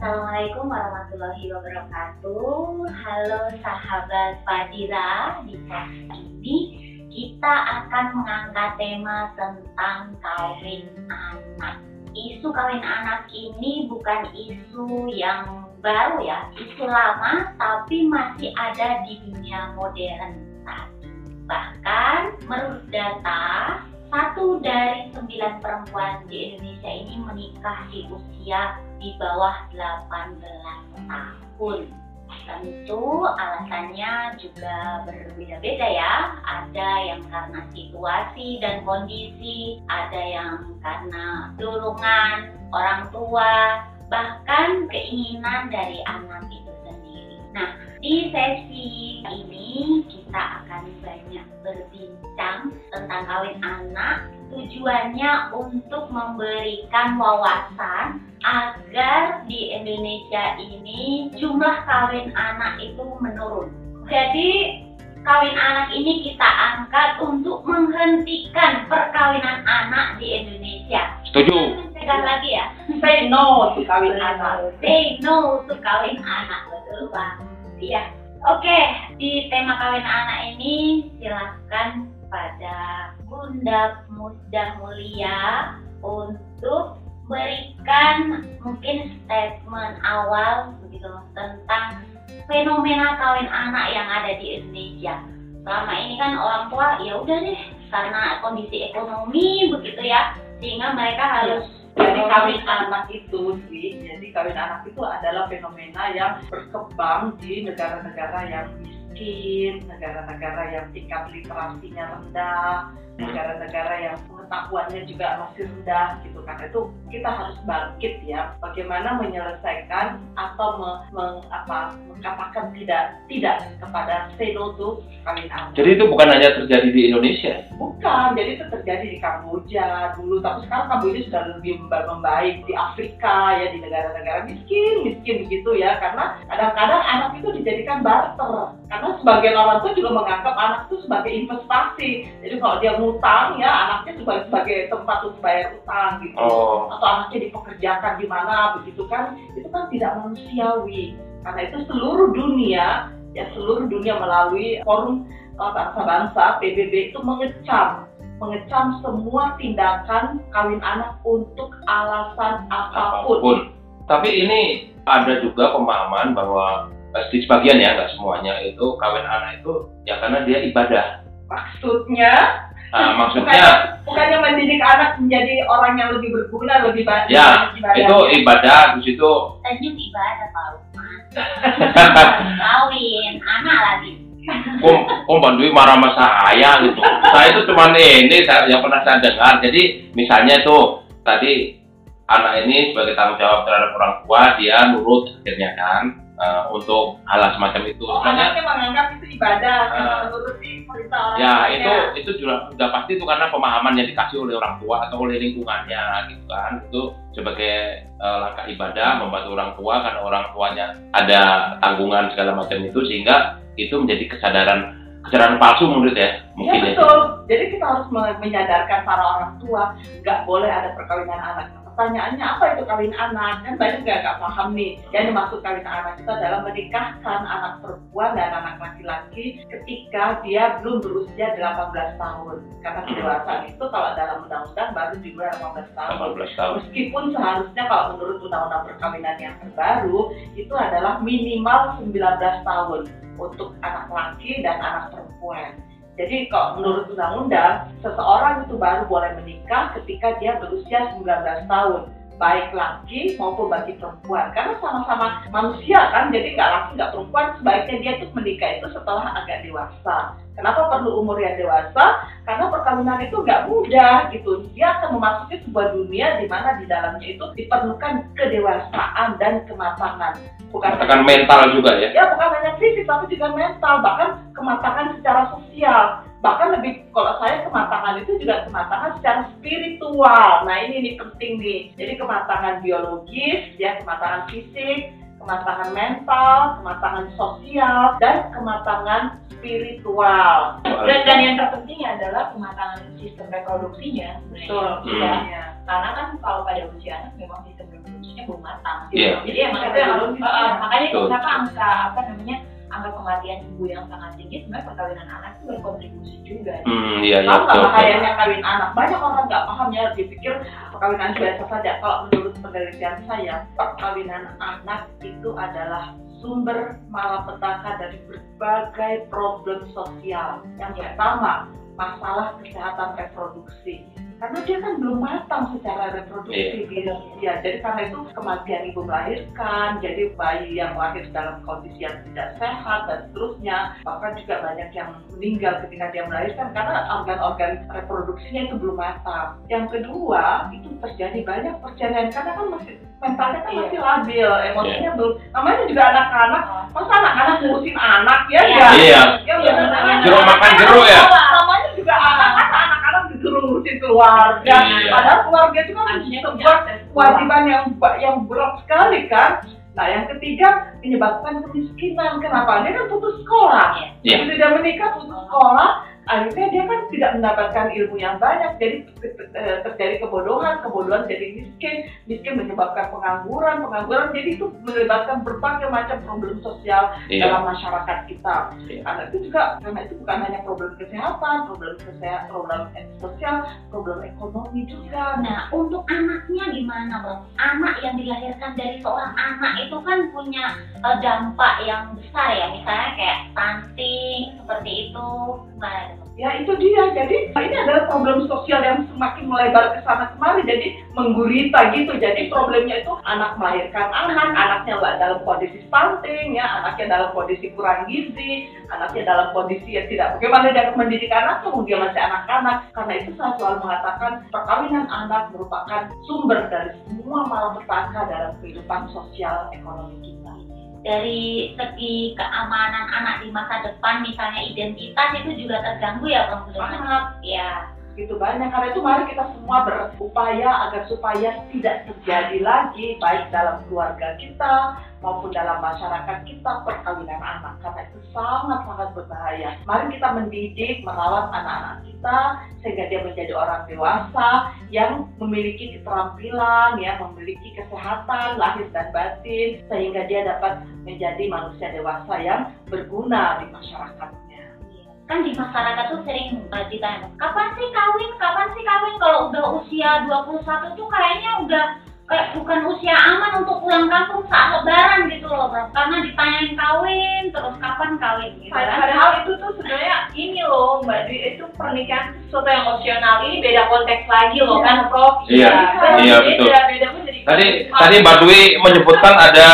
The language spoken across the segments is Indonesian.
Assalamualaikum warahmatullahi wabarakatuh. Halo sahabat Fadila, di sesi ini kita akan mengangkat tema tentang kawin anak. Isu kawin anak ini bukan isu yang baru ya, isu lama tapi masih ada di dunia modern. Bahkan menurut data satu dari sembilan perempuan di Indonesia ini menikah di usia di bawah 18 tahun. Tentu alasannya juga berbeda-beda ya. Ada yang karena situasi dan kondisi, ada yang karena dorongan orang tua, bahkan keinginan dari anak itu. Nah, di sesi ini kita akan banyak berbincang tentang kawin anak. Tujuannya untuk memberikan wawasan agar di Indonesia ini jumlah kawin anak itu menurun. Jadi kawin anak ini kita angkat untuk menghentikan perkawinan anak di Indonesia. Setuju. Mencegah lagi ya. Say no to kawin anak. Say no to kawin anak bang. Iya. Oke, di tema kawin anak ini silahkan pada Bunda Musda Mulia untuk berikan mungkin statement awal begitu tentang fenomena kawin anak yang ada di Indonesia. Selama ini kan orang tua ya udah deh karena kondisi ekonomi begitu ya sehingga mereka harus Jadi kawin anak itu sih, jadi kawin anak itu adalah fenomena yang berkembang di negara-negara yang miskin, negara-negara yang tingkat literasinya rendah, negara-negara yang pengetahuannya juga masih rendah gitu karena itu kita harus bangkit ya bagaimana menyelesaikan atau me, meng- apa, mengatakan tidak tidak kepada say no to kawin anak Jadi itu bukan hanya terjadi di Indonesia. bukan jadi itu terjadi di Kamboja dulu tapi sekarang Kamboja sudah lebih memba- membaik di Afrika ya di negara-negara miskin miskin begitu ya. Karena kadang-kadang anak itu dijadikan barter. Karena sebagian orang tuh juga menganggap anak itu sebagai investasi. Jadi kalau dia ngutang ya anaknya sebagai, sebagai tempat untuk bayar utang gitu Oh. atau anaknya dipekerjakan di mana begitu kan itu kan tidak manusiawi karena itu seluruh dunia ya seluruh dunia melalui forum uh, bangsa-bangsa PBB itu mengecam mengecam semua tindakan kawin anak untuk alasan apa pun. Apa pun. Tapi ini ada juga pemahaman bahwa eh, di sebagian ya nggak semuanya itu kawin anak itu ya karena dia ibadah. Maksudnya Nah, maksudnya bukannya, bukannya mendidik anak menjadi orang yang lebih berguna, lebih baik. Ya, itu ibadah di situ Senyum ibadah Pak Lukman. Kawin anak lagi. kok kok Mbak Dwi marah sama saya gitu. Saya itu cuma ini saya, yang pernah saya dengar. Jadi misalnya itu tadi anak ini sebagai tanggung jawab terhadap orang tua dia nurut akhirnya kan eh, untuk hal semacam itu. Oh, Sebenarnya anaknya menganggap itu ibadah, Ah. karena menuruti perintah orang ya itu itu juga sudah pasti itu karena pemahaman yang dikasih oleh orang tua atau oleh lingkungannya gitu kan itu sebagai eh, langkah ibadah membantu orang tua karena orang tuanya ada tanggungan segala macam itu sehingga itu menjadi kesadaran kesadaran palsu menurut ya Ya mungkin ya. betul. Jadi kita harus me- menyadarkan para orang tua nggak boleh ada perkawinan anak. Pertanyaannya apa itu kawin anak? Kan banyak nggak nggak paham nih. Yang dimaksud kawin anak itu adalah menikahkan anak perempuan dan anak laki-laki ketika dia belum berusia 18 tahun. Karena kedewasaan itu kalau dalam undang-undang baru dimulai 18 tahun. 18 tahun Meskipun seharusnya kalau menurut undang-undang perkawinan yang terbaru itu adalah minimal 19 tahun untuk anak laki dan anak perempuan. Jadi kalau menurut undang-undang, seseorang itu baru boleh menikah ketika dia berusia 19 tahun. Baik laki maupun bagi perempuan. Karena sama-sama manusia kan, jadi nggak laki nggak perempuan, sebaiknya dia tuh menikah itu setelah agak dewasa. Kenapa perlu umur yang dewasa? Karena perkawinan itu nggak mudah gitu. Dia akan memasuki sebuah dunia di mana di dalamnya itu diperlukan kedewasaan dan kematangan. Bukan katakan mental juga ya ya bukan hanya fisik tapi juga mental bahkan kematangan secara sosial bahkan lebih kalau saya kematangan itu juga kematangan secara spiritual nah ini nih penting nih jadi kematangan biologis ya kematangan fisik kematangan mental kematangan sosial dan kematangan spiritual Dan, dan yang terpenting adalah kematangan sistem reproduksinya. betul ya Karena kan kalau pada usia anak memang sistem reproduksinya belum matang. Iya. Jadi emang itu yang harus, Betul. uh, makanya kenapa angka apa namanya angka kematian ibu yang sangat tinggi sebenarnya perkawinan anak itu berkontribusi juga. Hmm, iya iya nggak betul. bahayanya kawin anak? Banyak orang nggak paham ya, dipikir perkawinan biasa saja. Kalau menurut penelitian saya, perkawinan anak itu adalah sumber malapetaka dari berbagai problem sosial. Yang pertama, masalah kesehatan reproduksi. Karena dia kan belum matang secara reproduksi Iya. dia. Jadi karena itu kematian ibu melahirkan, jadi bayi yang lahir dalam kondisi yang tidak sehat dan seterusnya. Bahkan juga banyak yang meninggal ketika dia melahirkan karena organ-organ reproduksinya itu belum matang. Yang kedua, itu terjadi banyak perceraian karena kan masih mentalnya kan Iya. masih labil, emosinya belum. Namanya juga anak-anak, masa anak-anak ngurusin anak ya? Iya. nggak? Iya. Ya, benar. Jeruk makan jeruk ya? Namanya juga anak, masa anak-anak disuruh ngurusin keluarga. Iya. Padahal keluarga itu kan sebuah kewajiban yang yang berat sekali kan. Nah yang ketiga menyebabkan kemiskinan. Kenapa? Dia kan putus sekolah. Iya. Begitu dia menikah putus sekolah, akhirnya dia kan tidak mendapatkan ilmu yang banyak. Jadi eh, terjadi kebodohan, kebodohan jadi miskin, miskin menyebabkan pengangguran, pengangguran jadi itu menyebabkan berbagai macam problem sosial Iya. dalam masyarakat kita. Iya. Karena itu juga karena itu bukan hanya problem kesehatan, problem kesehatan, problem sosial, problem ekonomi juga. Nah, untuk anaknya gimana, Bang? Anak yang dilahirkan dari seorang anak itu kan punya eh, dampak yang besar ya, misalnya kayak stunting seperti itu. Gimana? Tuh? Ya itu dia. Jadi ini adalah problem sosial yang semakin melebar ke sana kemari. Jadi menggurita gitu. Jadi problemnya itu anak melahirkan anak, anaknya dalam kondisi stunting ya, anaknya dalam kondisi kurang gizi, anaknya dalam kondisi yang tidak bagaimana dia mendidik anak kemudian masih anak-anak. Karena itu saya selalu mengatakan perkawinan anak merupakan sumber dari semua malapetaka dalam kehidupan sosial ekonomi kita. Dari segi keamanan anak di masa depan, misalnya identitas itu juga terganggu ya, Bang? Sangat Ya. Begitu banyak karena itu mari kita semua berupaya agar supaya tidak terjadi lagi baik dalam keluarga kita maupun dalam masyarakat kita perkawinan anak karena itu sangat sangat berbahaya. Mari kita mendidik, merawat anak-anak kita sehingga dia menjadi orang dewasa yang memiliki keterampilan, ya memiliki kesehatan lahir dan batin sehingga dia dapat menjadi manusia dewasa yang berguna di masyarakatnya. Kan di masyarakat tuh sering ditanya kapan sih kawin? Kapan sih kawin? Kalau udah usia 21 tuh kayaknya udah kayak bukan usia aman untuk pulang kampung saat lebaran gitu loh bro karena ditanyain kawin terus kapan kawin gitu kan. Padahal itu tuh sebenarnya ini loh Mbak Dwi itu pernikahan itu sesuatu yang opsional. Ini beda konteks lagi loh kan Prof. Iya, iya, beda, betul. Beda pun jadi Tadi tadi Mbak Dwi menyebutkan ada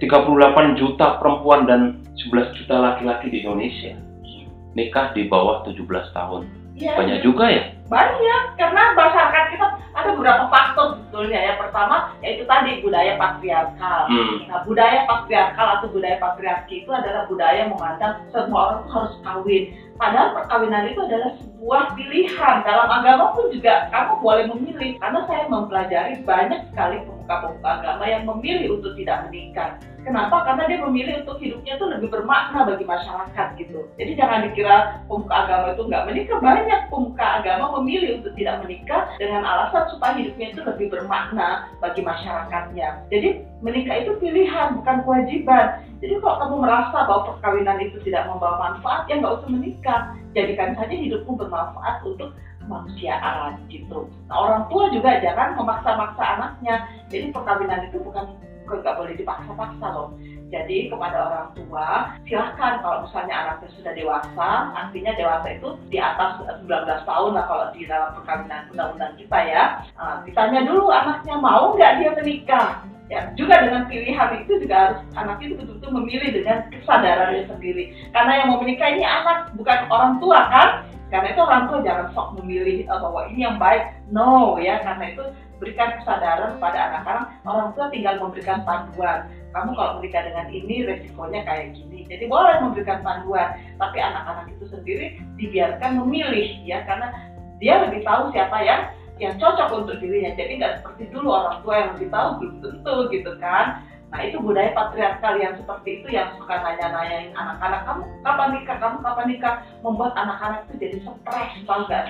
38 juta perempuan dan 11 juta laki-laki di Indonesia nikah di bawah 17 tahun. Iya, Banyak juga ya? Banyak, karena masyarakat kita ada beberapa faktor sebetulnya. Yang pertama, yaitu tadi budaya patriarkal. Hmm. Nah, budaya patriarkal atau budaya patriarki itu adalah budaya memandang semua orang harus kawin. Padahal perkawinan itu adalah sebuah pilihan. Dalam agama pun juga kamu boleh memilih. Karena saya mempelajari banyak sekali pemuka-pemuka agama yang memilih untuk tidak menikah. Kenapa? Karena dia memilih untuk hidupnya itu lebih bermakna bagi masyarakat gitu. Jadi jangan dikira pemuka agama itu nggak menikah. Banyak pemuka agama memilih untuk tidak menikah dengan alasan supaya hidupnya itu lebih bermakna bagi masyarakatnya. Jadi menikah itu pilihan, bukan kewajiban. Jadi kalau kamu merasa bahwa perkawinan itu tidak membawa manfaat, ya nggak usah menikah. Jadikan saja hidupmu bermanfaat untuk kemanusiaan gitu. Nah orang tua juga jangan memaksa-maksa anaknya. Jadi perkawinan itu bukan nggak boleh dipaksa-paksa loh. Jadi kepada orang tua, silahkan kalau misalnya anaknya sudah dewasa, artinya dewasa itu di atas 19 tahun lah kalau di dalam perkawinan undang-undang kita ya. Nah, ditanya dulu anaknya mau nggak dia menikah. Ya, juga dengan pilihan itu juga harus anak itu betul-betul memilih dengan kesadarannya sendiri. Karena yang mau menikah ini anak, bukan orang tua kan? Karena itu orang tua jangan sok memilih eh, bahwa ini yang baik. No ya, karena itu berikan kesadaran pada anak-anak. Orang tua tinggal memberikan panduan. Kamu kalau menikah dengan ini resikonya kayak gini. Jadi boleh memberikan panduan, tapi anak-anak itu sendiri dibiarkan memilih ya, karena dia lebih tahu siapa yang yang cocok untuk dirinya. Jadi nggak seperti dulu orang tua yang lebih tahu belum tentu gitu kan. Nah itu budaya patriarkal yang seperti itu yang suka nanya-nanyain anak-anak kamu kapan nikah, kamu kapan nikah, membuat anak-anak itu jadi stres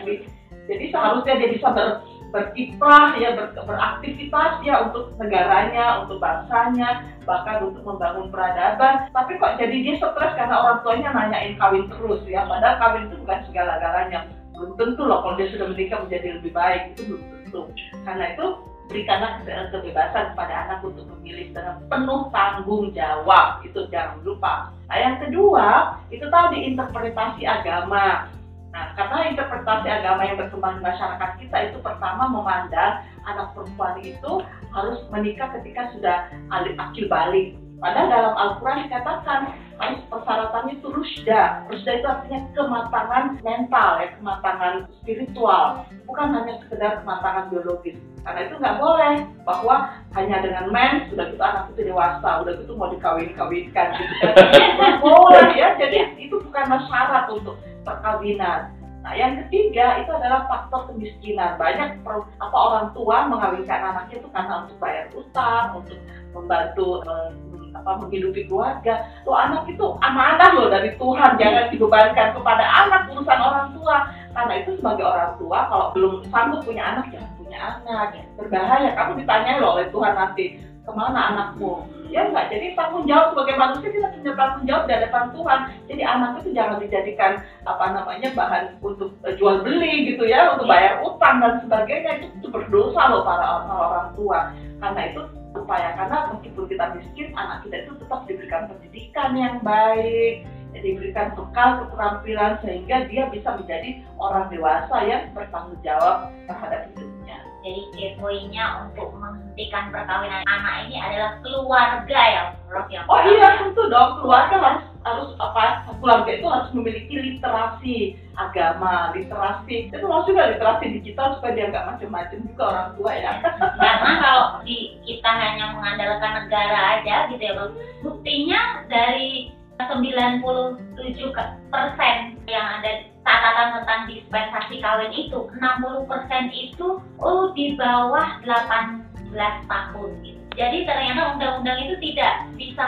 sih? Jadi seharusnya dia bisa ber, berkiprah ya ber- beraktivitas ya untuk negaranya untuk bangsanya bahkan untuk membangun peradaban. Tapi kok jadi dia stres karena orang tuanya nanyain kawin terus ya? Padahal kawin itu bukan segala-galanya. Belum tentu loh kalau dia sudah menikah menjadi lebih baik itu belum tentu. Karena itu berikanlah ke- kebebasan kepada anak untuk memilih dengan penuh tanggung jawab. Itu jangan lupa. Nah yang kedua itu tadi interpretasi agama Nah, karena interpretasi agama yang berkembang di masyarakat kita itu pertama memandang anak perempuan itu harus menikah ketika sudah akil balik. Padahal dalam Al-Quran dikatakan harus persyaratannya itu rusda. Rusda itu artinya kematangan mental ya, kematangan spiritual, bukan hanya sekedar kematangan biologis. Karena itu nggak boleh bahwa hanya dengan mens sudah gitu anak itu dewasa, udah gitu mau dikawin-kawinkan gitu. Nggak boleh ya. Jadi itu bukanlah syarat untuk perkawinan. Nah, yang ketiga itu adalah faktor kemiskinan. Banyak per- apa orang tua mengawinkan anaknya itu karena untuk bayar utang, untuk membantu eh, apa menghidupi keluarga. Tuh anak itu amanah loh dari Tuhan, jangan dibebankan kepada anak urusan orang tua. Karena itu sebagai orang tua kalau belum sanggup punya anak jangan punya anak. Berbahaya. Kamu ditanya loh oleh Tuhan nanti ke mana anakmu? Ya enggak, jadi tanggung jawab sebagai manusia kita punya tanggung jawab di hadapan Tuhan. Jadi anak itu jangan dijadikan apa namanya bahan untuk eh, jual beli gitu ya, untuk bayar utang dan sebagainya itu, itu berdosa loh para, para orang tua. Karena itu upaya karena meskipun kita miskin, anak kita itu tetap diberikan pendidikan yang baik, diberikan bekal keterampilan sehingga dia bisa menjadi orang dewasa yang bertanggung jawab terhadap hidupnya. Jadi poinnya untuk menghentikan perkawinan anak ini adalah keluarga ya, Prof. Yang Oh iya tentu dong keluarga harus harus apa keluarga itu harus memiliki literasi agama literasi itu maksud juga literasi digital supaya dia nggak macam-macam juga orang tua ya Karena kalau di kita hanya mengandalkan negara aja gitu ya, Prof. Buktinya dari 97 ke- persen yang ada catatan tentang dispensasi kawin itu 60 persen itu oh di bawah 18 tahun gitu. Jadi ternyata undang-undang itu tidak bisa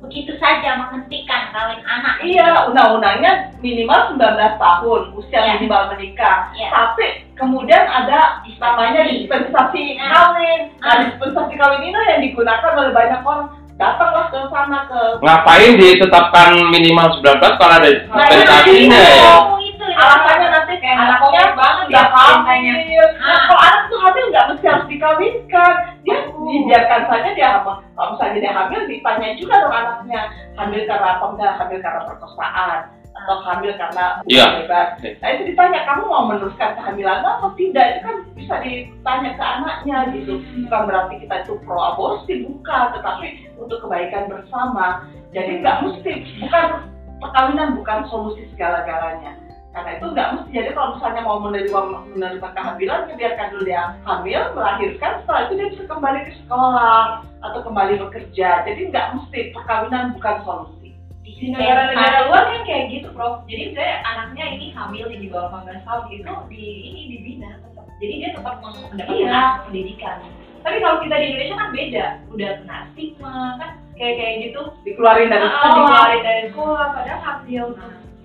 begitu saja menghentikan kawin anak. iya undang-undangnya minimal 19 tahun usia Iya. minimal menikah Ya. tapi kemudian ada namanya dispensasi Nah. kawin nah Ah. dispensasi kawin ini yang digunakan oleh banyak orang datanglah ke sana ke Ngapain ditetapkan minimal 19 kalau ada dispensasinya ya? Ya. alasannya nanti Kayak anaknya banget udah ya. Nah, Ah. kalau anak tuh hamil nggak mesti harus dikawinkan. Dia dibiarkan saja dia hamil. Kalau misalnya dia hamil, ditanya juga dong anaknya hamil karena apa enggak, hamil karena perkosaan atau hamil karena Iya. bebas. Nah itu ditanya kamu mau meneruskan kehamilan atau tidak itu kan bisa ditanya ke anaknya gitu. Bukan berarti kita itu pro aborsi bukan, tetapi untuk kebaikan bersama. Jadi nggak mesti bukan perkawinan bukan solusi segala-galanya karena itu nggak mesti. Jadi kalau misalnya mau menerima menerima kehamilan ya biarkan dulu dia hamil melahirkan setelah itu dia bisa kembali ke sekolah atau kembali bekerja. Jadi nggak mesti perkawinan bukan solusi. Di negara-negara luar kan kayak gitu prof. Jadi saya anaknya ini hamil yang di bawah 18 tahun itu di ini dibina tetap. Jadi dia tetap masuk mendapatkan Iya. pendidikan. Tapi kalau kita di Indonesia kan beda. Udah kena stigma kan kayak kayak gitu. Dikeluarin dari Ah, sekolah. dikeluarin dari sekolah padahal hamil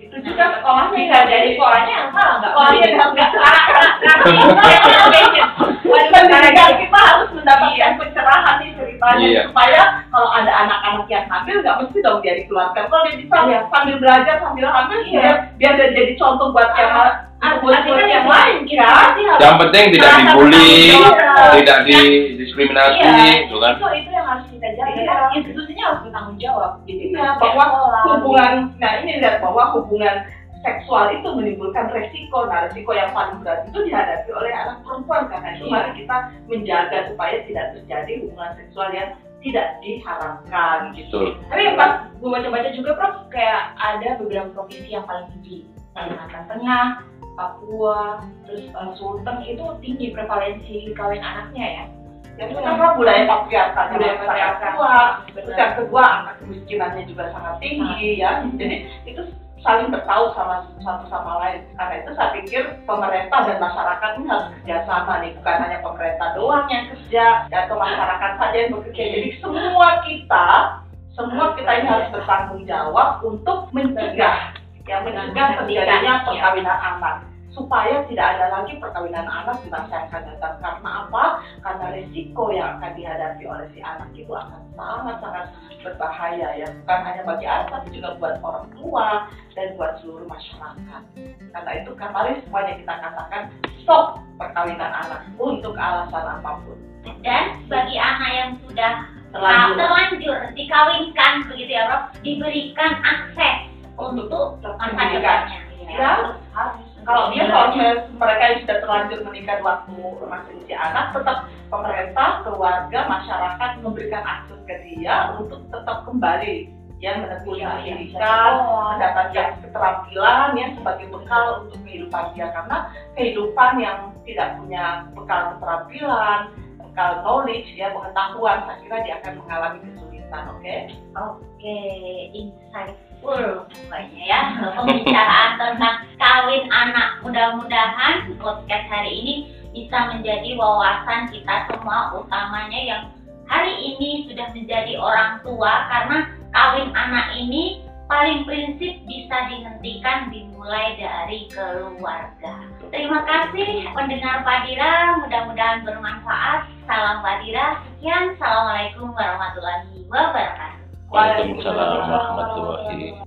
itu juga sekolahnya bisa jadi sekolahnya yang salah nggak Sekolahnya nggak salah. Waduh, pendidikan kita harus mendapatkan pencerahan nih ceritanya Iya. supaya kalau ada anak-anak yang hamil nggak mesti dong dia dikeluarkan kalau dia bisa Iya. sambil belajar sambil hamil Iya. biar biar dia jadi contoh buat yang Ah, buat artinya buat yang lain kan harus- Yang penting tidak dibully, tidak didiskriminasi, Iya, gitu kan? itu itu yang harus kita jaga Iya. kan institusinya harus bertanggung jawab gitu Iya, Kayak bahwa hubungan nah ini lihat bahwa hubungan seksual itu menimbulkan resiko nah resiko yang paling berat itu dihadapi oleh anak perempuan karena itu Iya. mari kita menjaga supaya tidak terjadi hubungan seksual yang tidak diharapkan gitu Betul. Tapi yang pas gue baca-baca juga Prof, kayak ada beberapa provinsi yang paling tinggi. Kalimantan Tengah, Papua, terus Sulteng itu tinggi prevalensi kawin anaknya ya. yang pertama budaya patriarkalnya Budaya sangat kuat terus yang kedua angka kemiskinannya juga sangat tinggi ya jadi itu saling bertaut sama satu sama lain. Karena itu saya pikir pemerintah dan masyarakat ini harus kerjasama nih. Bukan hanya pemerintah doang yang kerja atau masyarakat saja yang bekerja. Jadi semua kita semua kita ini harus bertanggung jawab untuk mencegah yang mencegah terjadinya perkawinan anak supaya tidak ada lagi perkawinan anak di masa yang akan datang. Karena apa? Karena risiko yang akan dihadapi oleh si anak itu akan sangat-sangat berbahaya ya. Bukan hanya bagi anak, tapi juga buat orang tua dan buat seluruh masyarakat. Karena itu kemarin semuanya kita katakan stop perkawinan anak untuk alasan apa pun. Dan bagi anak yang sudah Terlanjur. terlanjur dikawinkan begitu ya Rob, diberikan akses untuk masa depannya. Ya. Kalau dia proses mereka yang sudah terlanjur menikah waktu masih usia anak, tetap pemerintah, keluarga, masyarakat memberikan akses ke dia untuk tetap kembali ya menekuni Iya, iya, pendidikan, Oh, mendapatkan keterampilan ya sebagai bekal untuk kehidupan dia. Karena kehidupan yang tidak punya bekal keterampilan, bekal knowledge ya pengetahuan, saya kira dia akan mengalami kesulitan, oke? Oke, pokoknya ya pembicaraan tentang kawin anak. Mudah-mudahan podcast hari ini bisa menjadi wawasan kita semua, utamanya yang hari ini sudah menjadi orang tua karena kawin anak ini paling prinsip bisa dihentikan dimulai dari keluarga. Terima kasih pendengar Padira, mudah-mudahan bermanfaat. Salam Padira, sekian. Assalamualaikum warahmatullahi wabarakatuh. Waalaikumsalam warahmatullahi.